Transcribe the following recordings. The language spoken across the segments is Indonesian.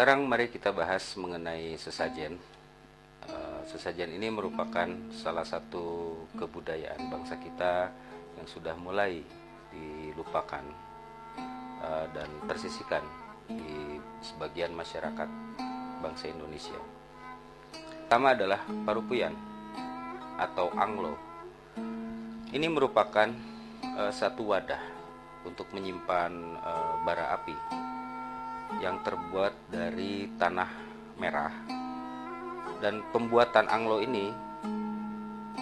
sekarang mari kita bahas mengenai sesajen. Eh, sesajen ini merupakan salah satu kebudayaan bangsa kita yang sudah mulai dilupakan eh, dan tersisikan di sebagian masyarakat bangsa Indonesia. Pertama adalah parupuyan atau anglo. Ini merupakan uh, satu wadah untuk menyimpan bara api yang terbuat dari tanah merah. Dan pembuatan anglo ini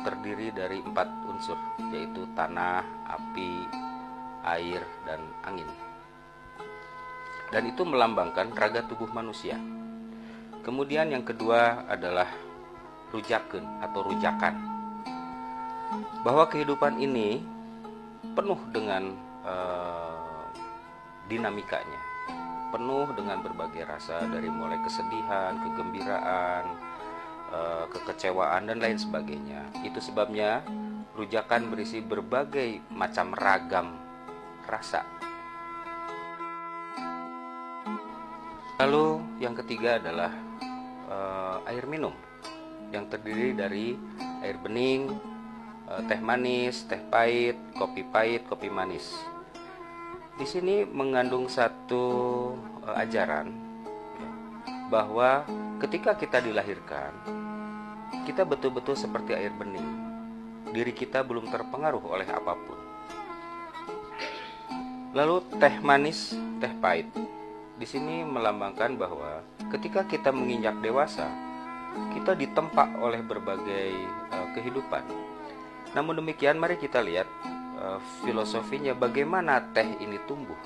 terdiri dari empat unsur, yaitu tanah, api, air, dan angin. Dan itu melambangkan raga tubuh manusia. Kemudian yang kedua adalah rujaken atau rujakan. Bahwa kehidupan ini penuh dengan uh, dinamikanya, penuh dengan berbagai rasa dari mulai kesedihan, kegembiraan, uh, kekecewaan dan lain sebagainya. Itu sebabnya rujakan berisi berbagai macam ragam rasa. Lalu yang ketiga adalah uh, air minum yang terdiri dari air bening, eh, teh manis, teh pahit, kopi pahit, kopi manis. Di sini mengandung satu uh, ajaran bahwa ketika kita dilahirkan, kita betul-betul seperti air bening. Diri kita belum terpengaruh oleh apa pun. Lalu teh manis, teh pahit. Di sini melambangkan bahwa ketika kita menginjak dewasa, kita ditempa oleh berbagai uh, kehidupan. Namun demikian, mari kita lihat uh, filosofinya bagaimana teh ini tumbuh.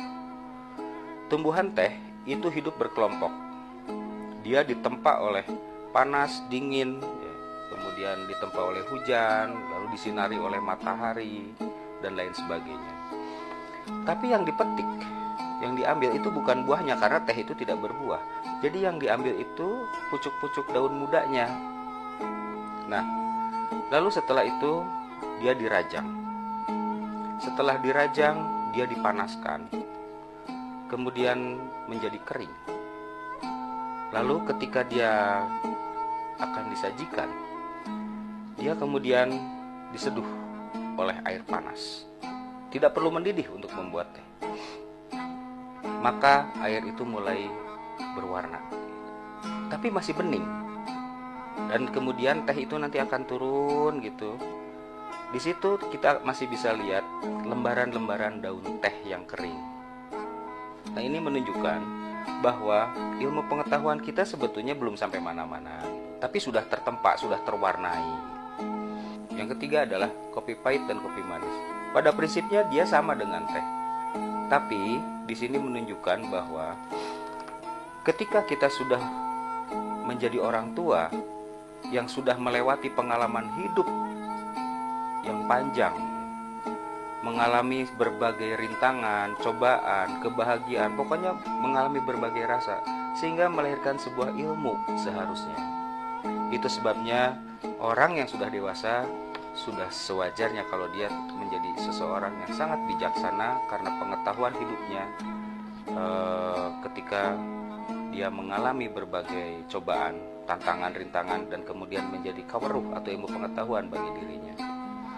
Tumbuhan teh itu hidup berkelompok. Dia ditempa oleh panas, dingin, ya, kemudian ditempa oleh hujan, lalu disinari oleh matahari dan lain sebagainya. Tapi yang dipetik, yang diambil itu bukan buahnya karena teh itu tidak berbuah, jadi yang diambil itu pucuk-pucuk daun mudanya. Nah, lalu setelah itu dia dirajang. Setelah dirajang, dia dipanaskan. Kemudian menjadi kering. Lalu ketika dia akan disajikan, dia kemudian diseduh oleh air panas. Tidak perlu mendidih untuk membuat teh. Maka air itu mulai berwarna tapi masih bening dan kemudian teh itu nanti akan turun gitu di situ kita masih bisa lihat lembaran-lembaran daun teh yang kering. Nah ini menunjukkan bahwa ilmu pengetahuan kita sebetulnya belum sampai mana-mana tapi sudah tertempa sudah terwarnai. Yang ketiga adalah kopi pahit dan kopi manis. Pada prinsipnya dia sama dengan teh. Tapi di sini menunjukkan bahwa ketika kita sudah menjadi orang tua yang sudah melewati pengalaman hidup yang panjang, mengalami berbagai rintangan, cobaan, kebahagiaan, pokoknya mengalami berbagai rasa, sehingga melahirkan sebuah ilmu seharusnya. Itu sebabnya orang yang sudah dewasa sudah sewajarnya kalau dia menjadi seseorang yang sangat bijaksana karena pengetahuan hidupnya eh, ketika dia mengalami berbagai cobaan, tantangan, rintangan, dan kemudian menjadi kaweruh atau ilmu pengetahuan bagi dirinya.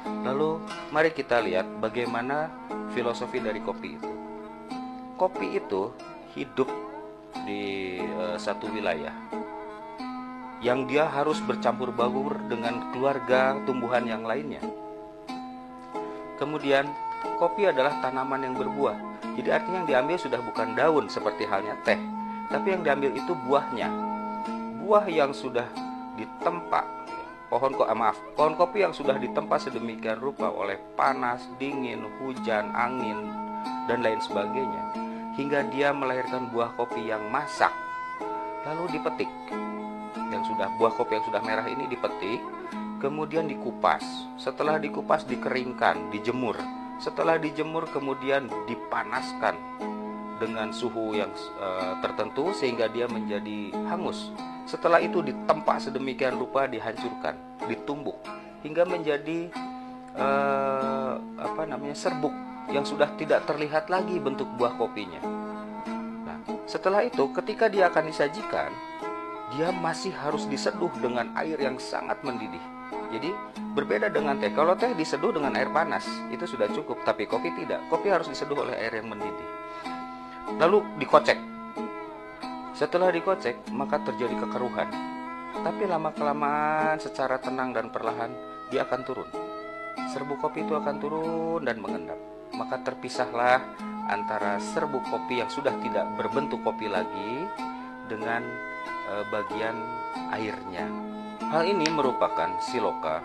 Lalu, mari kita lihat bagaimana filosofi dari kopi itu. Kopi itu hidup di uh, satu wilayah yang dia harus bercampur baur dengan keluarga tumbuhan yang lainnya. Kemudian, kopi adalah tanaman yang berbuah. Jadi artinya yang diambil sudah bukan daun seperti halnya teh, tapi yang diambil itu buahnya buah yang sudah ditempa pohon kok ah, maaf pohon kopi yang sudah ditempa sedemikian rupa oleh panas dingin hujan angin dan lain sebagainya hingga dia melahirkan buah kopi yang masak lalu dipetik. Yang sudah buah kopi yang sudah merah ini dipetik kemudian dikupas. Setelah dikupas dikeringkan dijemur. Setelah dijemur kemudian dipanaskan dengan suhu yang uh, tertentu sehingga dia menjadi hangus. Setelah itu ditempa sedemikian rupa dihancurkan, ditumbuk hingga menjadi uh, apa namanya serbuk yang sudah tidak terlihat lagi bentuk buah kopinya. Nah, Setelah itu, ketika dia akan disajikan, dia masih harus diseduh dengan air yang sangat mendidih. Jadi berbeda dengan teh. Kalau teh diseduh dengan air panas, itu sudah cukup. Tapi kopi tidak. Kopi harus diseduh oleh air yang mendidih. Lalu dikocek. Setelah dikocek, maka terjadi kekeruhan. Tapi lama-kelamaan secara tenang dan perlahan, dia akan turun. Serbuk kopi itu akan turun dan mengendap. Maka terpisahlah antara serbuk kopi yang sudah tidak berbentuk kopi lagi dengan e, bagian airnya. Hal ini merupakan siloka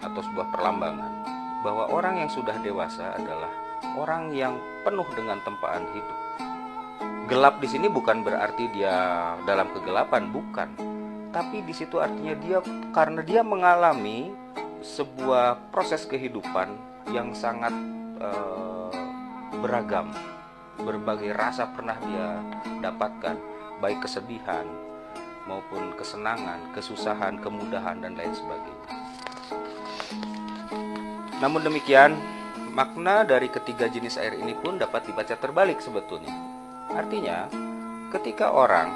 atau sebuah perlambangan bahwa orang yang sudah dewasa adalah orang yang penuh dengan tempaan hidup. Gelap di sini bukan berarti dia dalam kegelapan, bukan. Tapi di situ artinya dia karena dia mengalami sebuah proses kehidupan yang sangat uh, beragam. Berbagai rasa pernah dia dapatkan, baik kesedihan, maupun kesenangan, kesusahan, kemudahan, dan lain sebagainya. Namun demikian, makna dari ketiga jenis air ini pun dapat dibaca terbalik sebetulnya. Artinya, ketika orang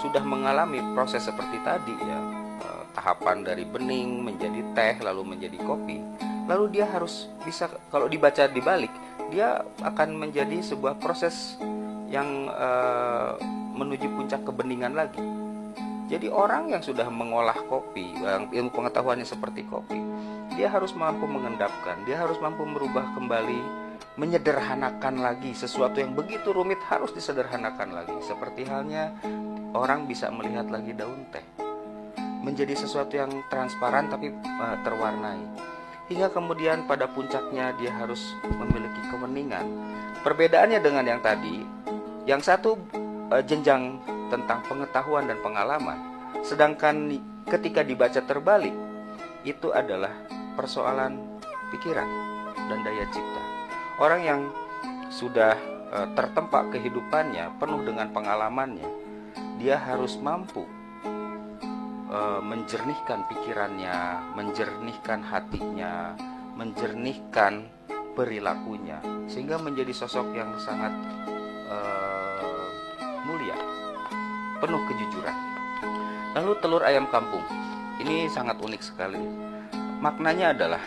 sudah mengalami proses seperti tadi ya, eh, tahapan dari bening menjadi teh lalu menjadi kopi, lalu dia harus bisa kalau dibaca dibalik, dia akan menjadi sebuah proses yang uh, menuju puncak kebeningan lagi. Jadi orang yang sudah mengolah kopi, yang ilmu pengetahuannya seperti kopi, dia harus mampu mengendapkan, dia harus mampu merubah kembali, menyederhanakan lagi sesuatu yang begitu rumit harus disederhanakan lagi. Seperti halnya orang bisa melihat lagi daun teh menjadi sesuatu yang transparan tapi uh, terwarnai. Hingga kemudian pada puncaknya dia harus memiliki keweningan. Perbedaannya dengan yang tadi, yang satu uh, jenjang tentang pengetahuan dan pengalaman. Sedangkan ketika dibaca terbalik, itu adalah persoalan pikiran dan daya cipta. Orang yang sudah e, tertempa kehidupannya penuh dengan pengalamannya, dia harus mampu e, menjernihkan pikirannya, menjernihkan hatinya, menjernihkan perilakunya sehingga menjadi sosok yang sangat e, mulia penuh kejujuran. Lalu telur ayam kampung. Ini sangat unik sekali. Maknanya adalah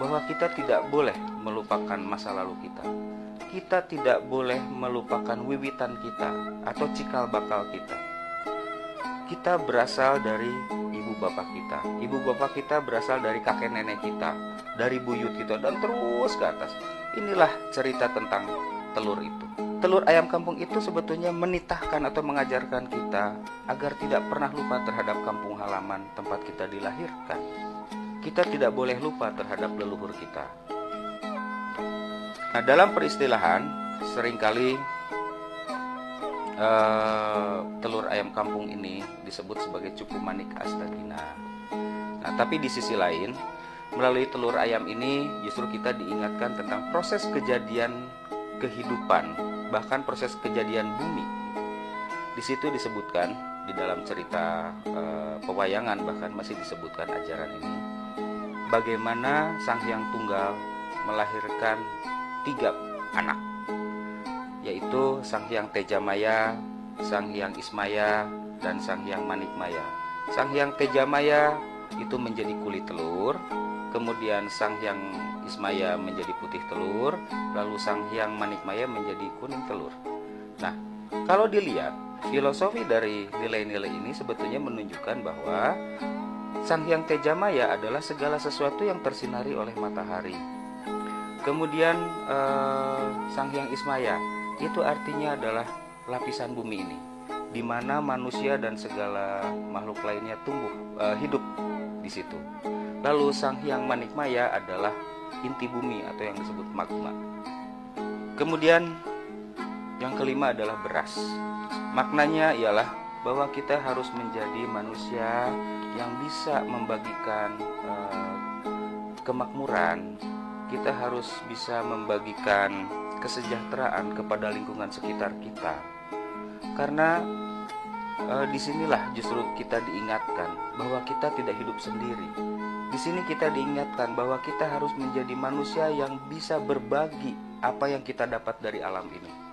bahwa kita tidak boleh melupakan masa lalu kita. Kita tidak boleh melupakan wiwitan kita atau cikal bakal kita. Kita berasal dari ibu bapak kita. Ibu bapak kita berasal dari kakek nenek kita, dari buyut kita dan terus ke atas. Inilah cerita tentang telur itu telur ayam kampung itu sebetulnya menitahkan atau mengajarkan kita agar tidak pernah lupa terhadap kampung halaman tempat kita dilahirkan. Kita tidak boleh lupa terhadap leluhur kita. Nah, dalam peristilahan sering kali uh, telur ayam kampung ini disebut sebagai cukup manik astagina. Nah, tapi di sisi lain, melalui telur ayam ini justru kita diingatkan tentang proses kejadian kehidupan bahkan proses kejadian bumi. Di situ disebutkan di dalam cerita e, pewayangan bahkan masih disebutkan ajaran ini bagaimana Sang Hyang Tunggal melahirkan tiga anak yaitu Sang Hyang Tejamaya, Sang Hyang Ismaya, dan Sang Hyang Manikmaya. Sang Hyang Tejamaya itu menjadi kulit telur, kemudian Sang Hyang Ismaya menjadi putih telur, lalu Sang Hyang Manikmaya menjadi kuning telur. Nah, kalau dilihat, filosofi dari nilai-nilai ini sebetulnya menunjukkan bahwa Sang Hyang Tejamaya adalah segala sesuatu yang tersinari oleh matahari. Kemudian eh, Sang Hyang Ismaya itu artinya adalah lapisan bumi ini, di mana manusia dan segala makhluk lainnya tumbuh eh, hidup di situ. Lalu Sang Hyang Manikmaya adalah inti bumi atau yang disebut magma. Kemudian yang kelima adalah beras. Maknanya ialah bahwa kita harus menjadi manusia yang bisa membagikan eh, kemakmuran. Kita harus bisa membagikan kesejahteraan kepada lingkungan sekitar kita. Karena eh, di sinilah justru kita diingatkan bahwa kita tidak hidup sendiri di sini kita diingatkan bahwa kita harus menjadi manusia yang bisa berbagi apa yang kita dapat dari alam ini.